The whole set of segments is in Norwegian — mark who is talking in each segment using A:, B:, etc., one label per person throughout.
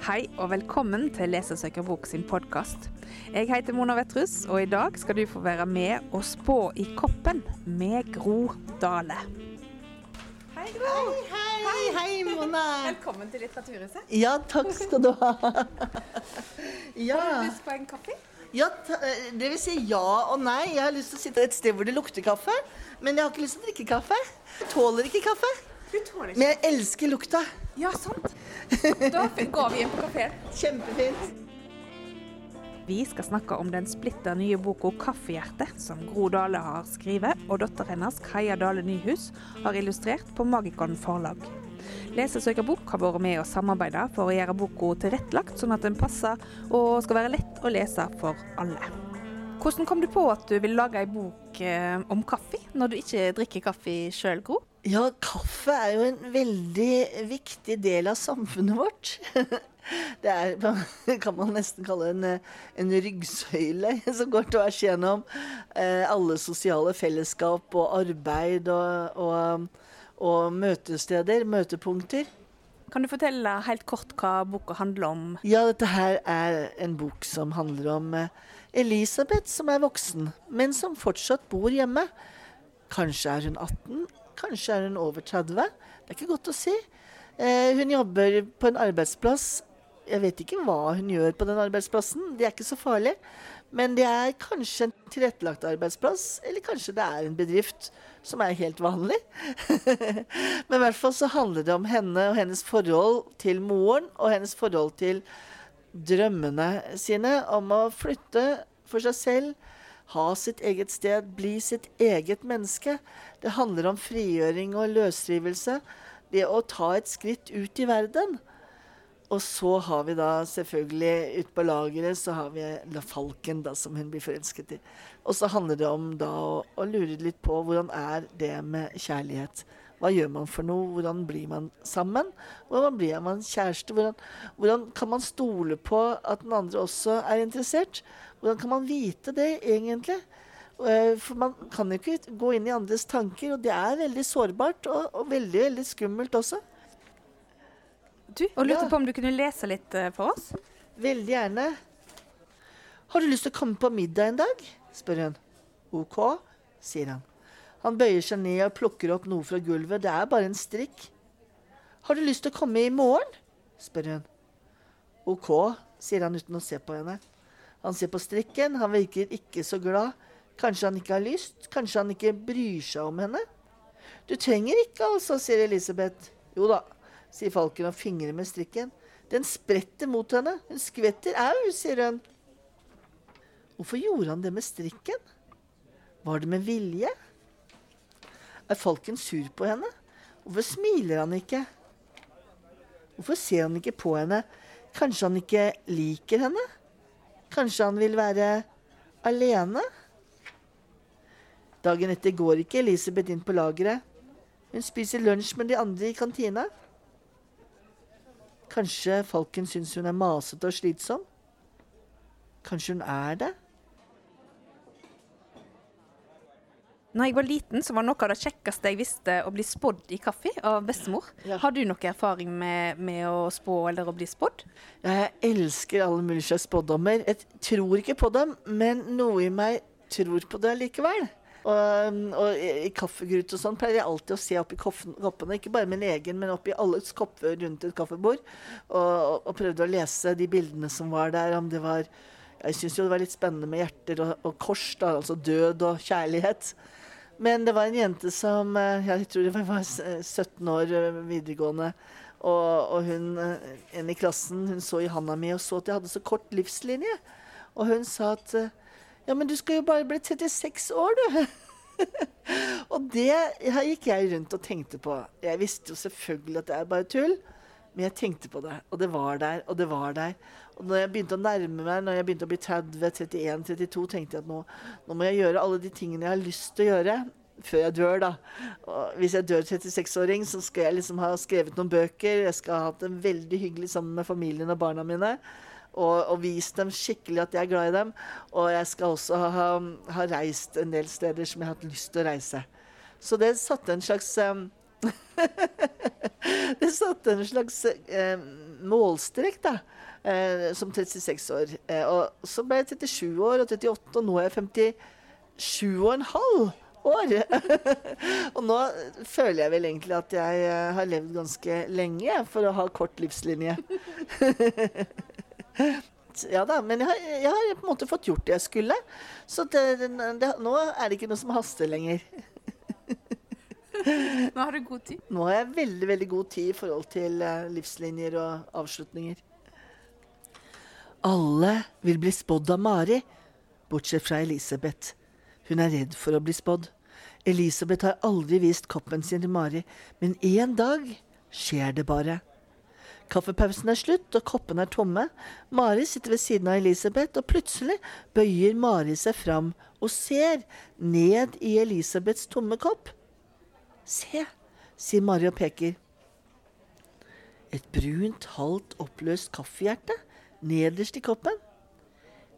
A: Hei og velkommen til Lesesøkerbok sin podkast. Jeg heter Mona Vetrus, og i dag skal du få være med og spå i koppen med Gro Dale. Hei, Gro.
B: Hei, hei, hei, Mona.
A: Velkommen til Litteraturhuset.
B: Ja, takk skal du ha. Ja,
A: Har du lyst på en kaffe?
B: ja eh, det vil si ja og nei. Jeg har lyst til å sitte et sted hvor det lukter kaffe, men jeg har ikke lyst til å drikke kaffe. Jeg tåler ikke kaffe,
A: Du tåler
B: men jeg elsker lukta.
A: Ja, sant. Da går vi inn på kafeen.
B: Kjempefint.
A: Vi skal snakke om den splitter nye boka 'Kaffehjerte', som Gro Dale har skrevet, og datteren hennes Kaja Dale Nyhus har illustrert på Magikon forlag. Lesesøkerbok har vært med og samarbeida for å gjøre boka tilrettelagt, sånn at den passer og skal være lett å lese for alle. Hvordan kom du på at du vil lage ei bok eh, om kaffe, når du ikke drikker kaffe sjøl, Gro?
B: Ja, kaffe er jo en veldig viktig del av samfunnet vårt. Det er, kan man nesten kalle en, en ryggsøyle som går tvers gjennom eh, alle sosiale fellesskap og arbeid og, og, og møtesteder, møtepunkter.
A: Kan du fortelle helt kort hva boka handler om?
B: Ja, dette her er en bok som handler om eh, Elisabeth som er voksen, men som fortsatt bor hjemme. Kanskje er hun 18, kanskje er hun over 30. Det er ikke godt å si. Eh, hun jobber på en arbeidsplass. Jeg vet ikke hva hun gjør på den arbeidsplassen, det er ikke så farlig. Men det er kanskje en tilrettelagt arbeidsplass, eller kanskje det er en bedrift som er helt vanlig. Men i hvert fall så handler det om henne og hennes forhold til moren, og hennes forhold til drømmene sine om å flytte for seg selv, ha sitt eget sted, bli sitt eget menneske. Det handler om frigjøring og løsrivelse. Det å ta et skritt ut i verden. Og så har vi da selvfølgelig ute på lageret så har vi La Falken, da, som hun blir forelsket i. Og så handler det om da å, å lure litt på hvordan er det med kjærlighet. Hva gjør man for noe? Hvordan blir man sammen? Hvordan blir man kjæreste? Hvordan, hvordan kan man stole på at den andre også er interessert? Hvordan kan man vite det, egentlig? Eh, For man kan jo ikke gå inn i andres tanker, og det er veldig sårbart og, og veldig, veldig skummelt også.
A: Du, og lurte
B: Ja.
A: på om du kunne lese litt eh, for oss?
B: Veldig gjerne. Har du lyst til å komme på middag en dag? spør hun. Ok, sier han. Han bøyer seg ned og plukker opp noe fra gulvet. Det er bare en strikk. Har du lyst til å komme i morgen? spør hun. Ok, sier han uten å se på henne. Han ser på strikken, han virker ikke så glad. Kanskje han ikke har lyst, kanskje han ikke bryr seg om henne. Du trenger ikke, altså, sier Elisabeth. Jo da, sier Falken og fingrer med strikken. Den spretter mot henne. Hun skvetter. Au, sier hun. Hvorfor gjorde han det med strikken? Var det med vilje? Er Falken sur på henne? Hvorfor smiler han ikke? Hvorfor ser han ikke på henne? Kanskje han ikke liker henne? Kanskje han vil være alene? Dagen etter går ikke Elisabeth inn på lageret. Hun spiser lunsj med de andre i kantina. Kanskje Falken syns hun er masete og slitsom? Kanskje hun er det?
A: Når jeg var liten, så var noe av det kjekkeste jeg visste å bli spådd i kaffe av bestemor.
B: Ja.
A: Har du noe erfaring med, med å spå eller å bli spådd?
B: Jeg elsker alle mulige slags spådommer. Jeg tror ikke på dem, men noe i meg tror på det likevel. Og, og i kaffegrut og sånn pleier jeg alltid å se oppi koppene, ikke bare min egen, men oppi alles kopper rundt et kaffebord, og, og prøvde å lese de bildene som var der, om det var Jeg syns jo det var litt spennende med hjerter og, og kors, da, altså død og kjærlighet. Men det var en jente som eh, Jeg tror det var eh, 17 år eh, videregående. Og, og hun, eh, en i klassen hun så i handa mi og så at jeg hadde så kort livslinje. Og hun sa at eh, Ja, men du skal jo bare bli 36 år, du. og det her gikk jeg rundt og tenkte på. Jeg visste jo selvfølgelig at det er bare tull. Men jeg tenkte på det, og det var der, og det var der. Og når jeg begynte å nærme meg, når jeg begynte å bli 30, 31, 32, tenkte jeg at nå, nå må jeg gjøre alle de tingene jeg har lyst til å gjøre. Før jeg dør, da. Og hvis jeg dør 36-åring, så skal jeg liksom ha skrevet noen bøker. Jeg skal ha hatt det veldig hyggelig sammen med familien og barna mine. Og, og vist dem skikkelig at jeg er glad i dem. Og jeg skal også ha, ha reist en del steder som jeg har hatt lyst til å reise. Så det satte en slags um, Det satte en slags um, målstrek, da. Uh, som 36 år. Uh, og så ble jeg 37 år og 38, og nå er jeg 57 og en halv år. og nå føler jeg vel egentlig at jeg eh, har levd ganske lenge for å ha kort livslinje. ja da, men jeg har, jeg har, på en måte fått gjort det jeg skulle. Så det, det, nå er det ikke noe som haster lenger.
A: nå har du god tid?
B: Nå har jeg veldig veldig god tid i forhold til uh, livslinjer og avslutninger. Alle vil bli spådd av Mari, bortsett fra Elisabeth. Hun er redd for å bli spådd. Elisabeth har aldri vist koppen sin til Mari, men en dag skjer det bare. Kaffepausen er slutt, og koppene er tomme. Mari sitter ved siden av Elisabeth, og plutselig bøyer Mari seg fram og ser ned i Elisabeths tomme kopp. Se, sier Mari og peker. Et brunt, halvt oppløst kaffehjerte nederst i koppen.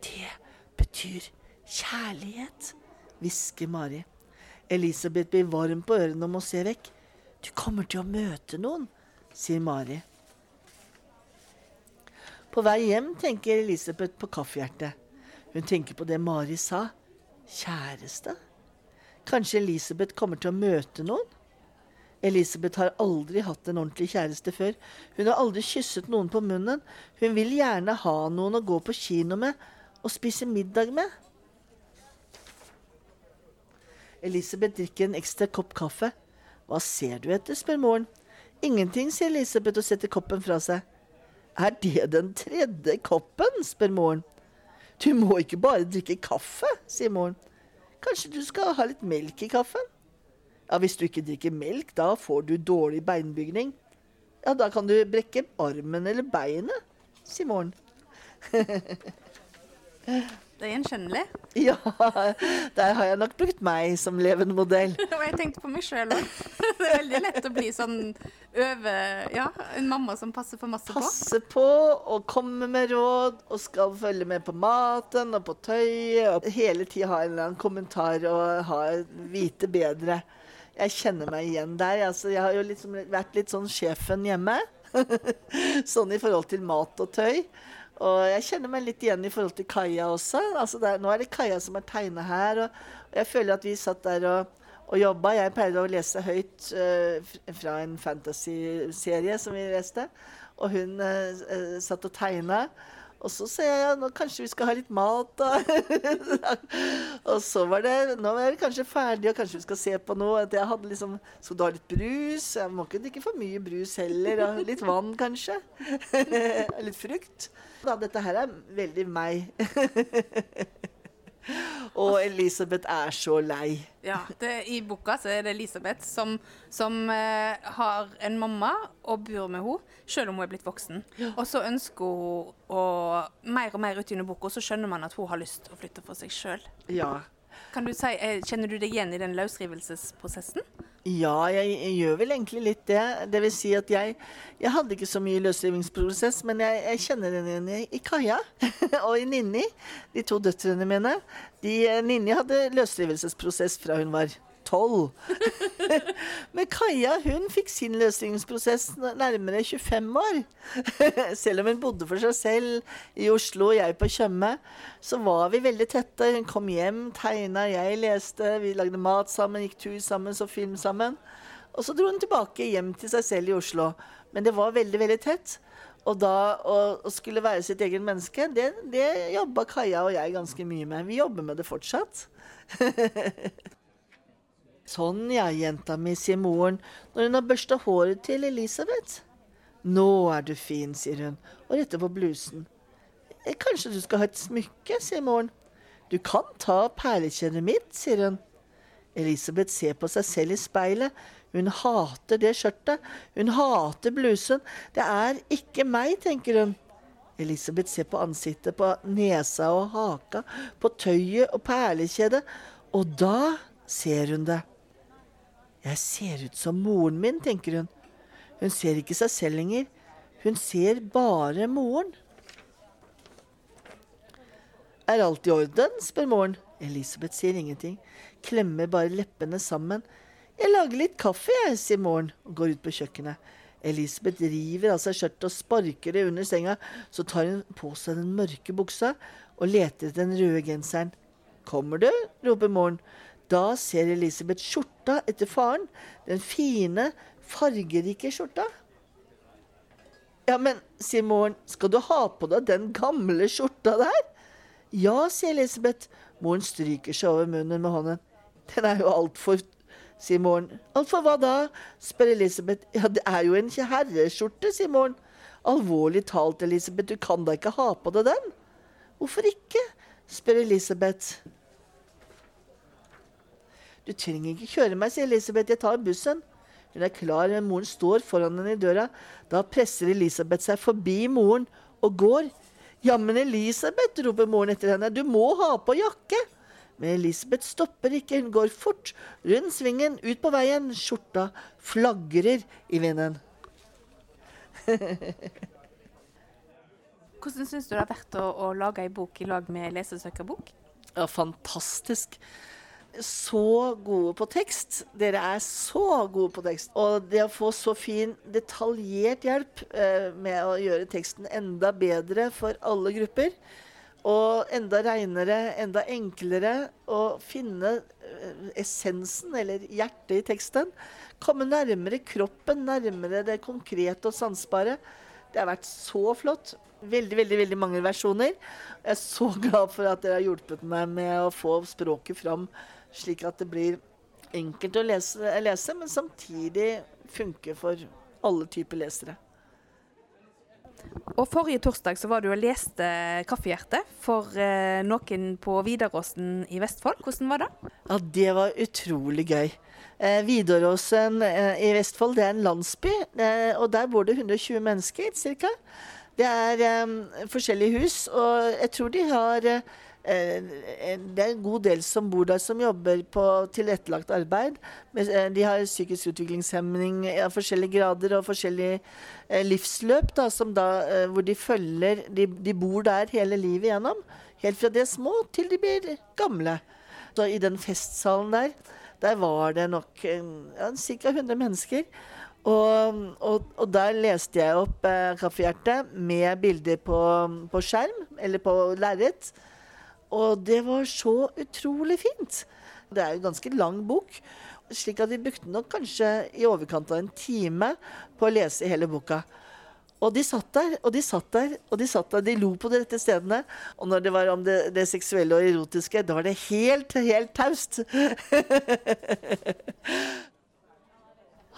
B: Det betyr kjærlighet hvisker Mari. Elisabeth blir varm på ørene og må se vekk. Du kommer til å møte noen, sier Mari. På vei hjem tenker Elisabeth på kaffehjertet. Hun tenker på det Mari sa. Kjæreste? Kanskje Elisabeth kommer til å møte noen? Elisabeth har aldri hatt en ordentlig kjæreste før. Hun har aldri kysset noen på munnen. Hun vil gjerne ha noen å gå på kino med og spise middag med. Elisabeth drikker en ekstra kopp kaffe. Hva ser du etter, spør moren. Ingenting, sier Elisabeth og setter koppen fra seg. Er det den tredje koppen, spør moren. Du må ikke bare drikke kaffe, sier moren. Kanskje du skal ha litt melk i kaffen? Ja, hvis du ikke drikker melk, da får du dårlig beinbygning. Ja, da kan du brekke armen eller beinet, sier moren.
A: Det er gjenkjennelig.
B: Ja, der har jeg nok brukt meg som levende modell.
A: Og jeg tenkte på meg sjøl òg. Det er veldig lett å bli sånn over Ja, en mamma som passer for masse
B: på. Passer på og kommer med råd og skal følge med på maten og på tøyet. Og hele tida ha en eller annen kommentar og ha, vite bedre. Jeg kjenner meg igjen der. Altså, jeg har jo liksom vært litt sånn sjefen hjemme. sånn i forhold til mat og tøy. Og jeg kjenner meg litt igjen i forhold til Kaja også. Altså der, nå er det Kaja som er tegna her. Og, og, jeg føler at vi satt der og, og jobba. Jeg pleide å lese høyt uh, fra en fantasy-serie som vi leste. Og hun uh, satt og tegna. Og så ser jeg nå kanskje vi skal ha litt mat, da. og så var det Nå er det kanskje ferdig, og kanskje vi skal se på noe. At jeg hadde liksom Skal du ha litt brus? Jeg må ikke drikke for mye brus heller. Og litt vann, kanskje. litt frukt. Da, dette her er veldig meg. Og Elisabeth er så lei.
A: Ja, det, I boka så er det Elisabeth som, som eh, har en mamma og bor med henne, selv om hun er blitt voksen. Og så ønsker hun å Mer og mer utover boka så skjønner man at hun har lyst til å flytte for seg sjøl.
B: Ja.
A: Kan du si, eh, Kjenner du deg igjen i den løsrivelsesprosessen?
B: Ja, jeg, jeg, gjør vel egentlig litt det. Det vil si at jeg, jeg hadde ikke så mye løsrivingsprosess, men jeg, jeg kjenner den igjen i, i Kaja og i Ninni, de to døtrene mine. De, Ninni hadde løsrivelsesprosess fra hun var tolv. Men Kaja hun fikk sin løsningsprosess nærmere 25 år. Selv om hun bodde for seg selv i Oslo og jeg på Tjøme, så var vi veldig tette. Hun kom hjem, tegna, jeg leste, vi lagde mat sammen, gikk tur sammen, så film sammen. Og så dro hun tilbake hjem til seg selv i Oslo. Men det var veldig, veldig tett. Og da å, skulle være sitt eget menneske, det, det jobba Kaja og jeg ganske mye med. Vi jobber med det fortsatt. Sånn ja, jenta mi, sier moren når hun har børsta håret til Elisabeth. Nå er du fin, sier hun og retter på blusen. Eh, kanskje du skal ha et smykke, sier moren. Du kan ta perlekjedet mitt, sier hun. Elisabeth ser på seg selv i speilet. Hun hater det skjørtet. Hun hater blusen. Det er ikke meg, tenker hun. Elisabeth ser på ansiktet, på nesa og haka, på tøyet og perlekjedet, og da ser hun det. Jeg ser ut som moren min, tenker hun. Hun ser ikke seg selv lenger. Hun ser bare moren. Er alt i orden? spør moren. Elisabeth sier ingenting, klemmer bare leppene sammen. Jeg lager litt kaffe, jeg, sier moren og går ut på kjøkkenet. Elisabeth river av seg skjørtet og sparker det under senga. Så tar hun på seg den mørke buksa og leter etter den røde genseren. 'Kommer du?' roper moren. Da ser Elisabeth skjorta etter faren. Den fine, fargerike skjorta. Ja, men, sier moren, skal du ha på deg den gamle skjorta der? Ja, sier Elisabeth. Moren stryker seg over munnen med hånden. Den er jo altfor sier moren. Altfor hva da? spør Elisabeth. Ja, det er jo en herreskjorte, sier moren. Alvorlig talt, Elisabeth, du kan da ikke ha på deg den? Hvorfor ikke? spør Elisabeth. Du trenger ikke kjøre meg, sier Elisabeth, jeg tar bussen. Hun er klar, men moren står foran henne i døra. Da presser Elisabeth seg forbi moren og går. Jammen, Elisabeth, roper moren etter henne, du må ha på jakke. Men Elisabeth stopper ikke, hun går fort, rundt svingen, ut på veien. Skjorta flagrer i vinden.
A: Hvordan syns du det har vært å, å lage ei bok i lag med lesesøkerbok?
B: Ja, fantastisk. Så gode på tekst. Dere er så gode på tekst. Og det å få så fin, detaljert hjelp eh, med å gjøre teksten enda bedre for alle grupper, og enda reinere, enda enklere å finne eh, essensen, eller hjertet i teksten. Komme nærmere kroppen, nærmere det konkrete og sansbare. Det har vært så flott. Veldig, veldig veldig mange versjoner. Jeg er så glad for at dere har hjulpet meg med å få språket fram, slik at det blir enkelt å lese, lese men samtidig funke for alle typer lesere.
A: Og Forrige torsdag så var du og leste 'Kaffehjerte' for eh, noen på Vidaråsen i Vestfold. Hvordan var det?
B: Ja, Det var utrolig gøy. Eh, Vidaråsen eh, i Vestfold det er en landsby, eh, og der bor det 120 mennesker ca. Det er eh, forskjellige hus, og jeg tror de har det er en god del som bor der som jobber på tilrettelagt arbeid. Eh, de har psykisk utviklingshemning av forskjellige grader og forskjellig eh, livsløp, da, da, hvor de følger de, de, bor der hele livet igjennom. Helt fra de er små til de blir gamle. Så I den festsalen der, der var det nok ja, ca. 100 mennesker. Og, og, og, der leste jeg opp eh, Kaffehjerte med bilder på, på skjerm, eller på lerret. Og det var så utrolig fint. Det er en ganske lang bok, slik at vi brukte nok kanskje i overkant av en time på å lese hele boka. Og de satt der, og de satt der, og de satt der. De lo på de rette stedene. Og når det var om det, det seksuelle og erotiske, da var det helt, helt taust.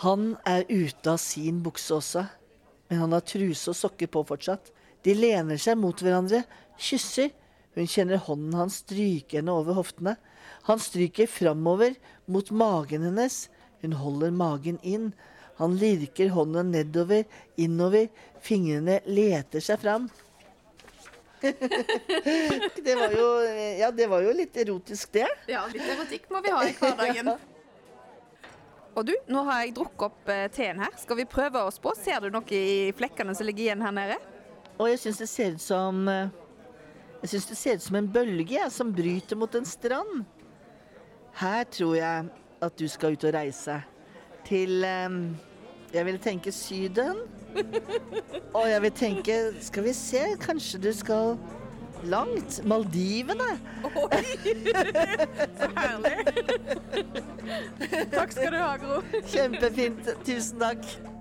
B: han er ute av sin bukse også, men han har truse og sokker på fortsatt. De lener seg mot hverandre, kysser hun kjenner hånden hans stryke henne over hoftene. Han stryker framover, mot magen hennes. Hun holder magen inn. Han lirker hånden nedover, innover. Fingrene leter seg fram. det var jo Ja, det var jo litt erotisk, det.
A: Ja, litt erotikk må vi ha i hverdagen. Og du, nå har jeg drukket opp eh, teen her. Skal vi prøve oss på? Ser du noe i flekkene som ligger igjen her nede?
B: Og jeg syns det ser ut som uh, jeg syns det ser ut som en bølge som bryter mot en strand. Her tror jeg at du skal ut og reise. Til um, Jeg vil tenke Syden. Og jeg vil tenke Skal vi se, kanskje du skal langt. Maldivene.
A: Oi! Så herlig. Takk skal du ha, Gro.
B: Kjempefint. Tusen takk.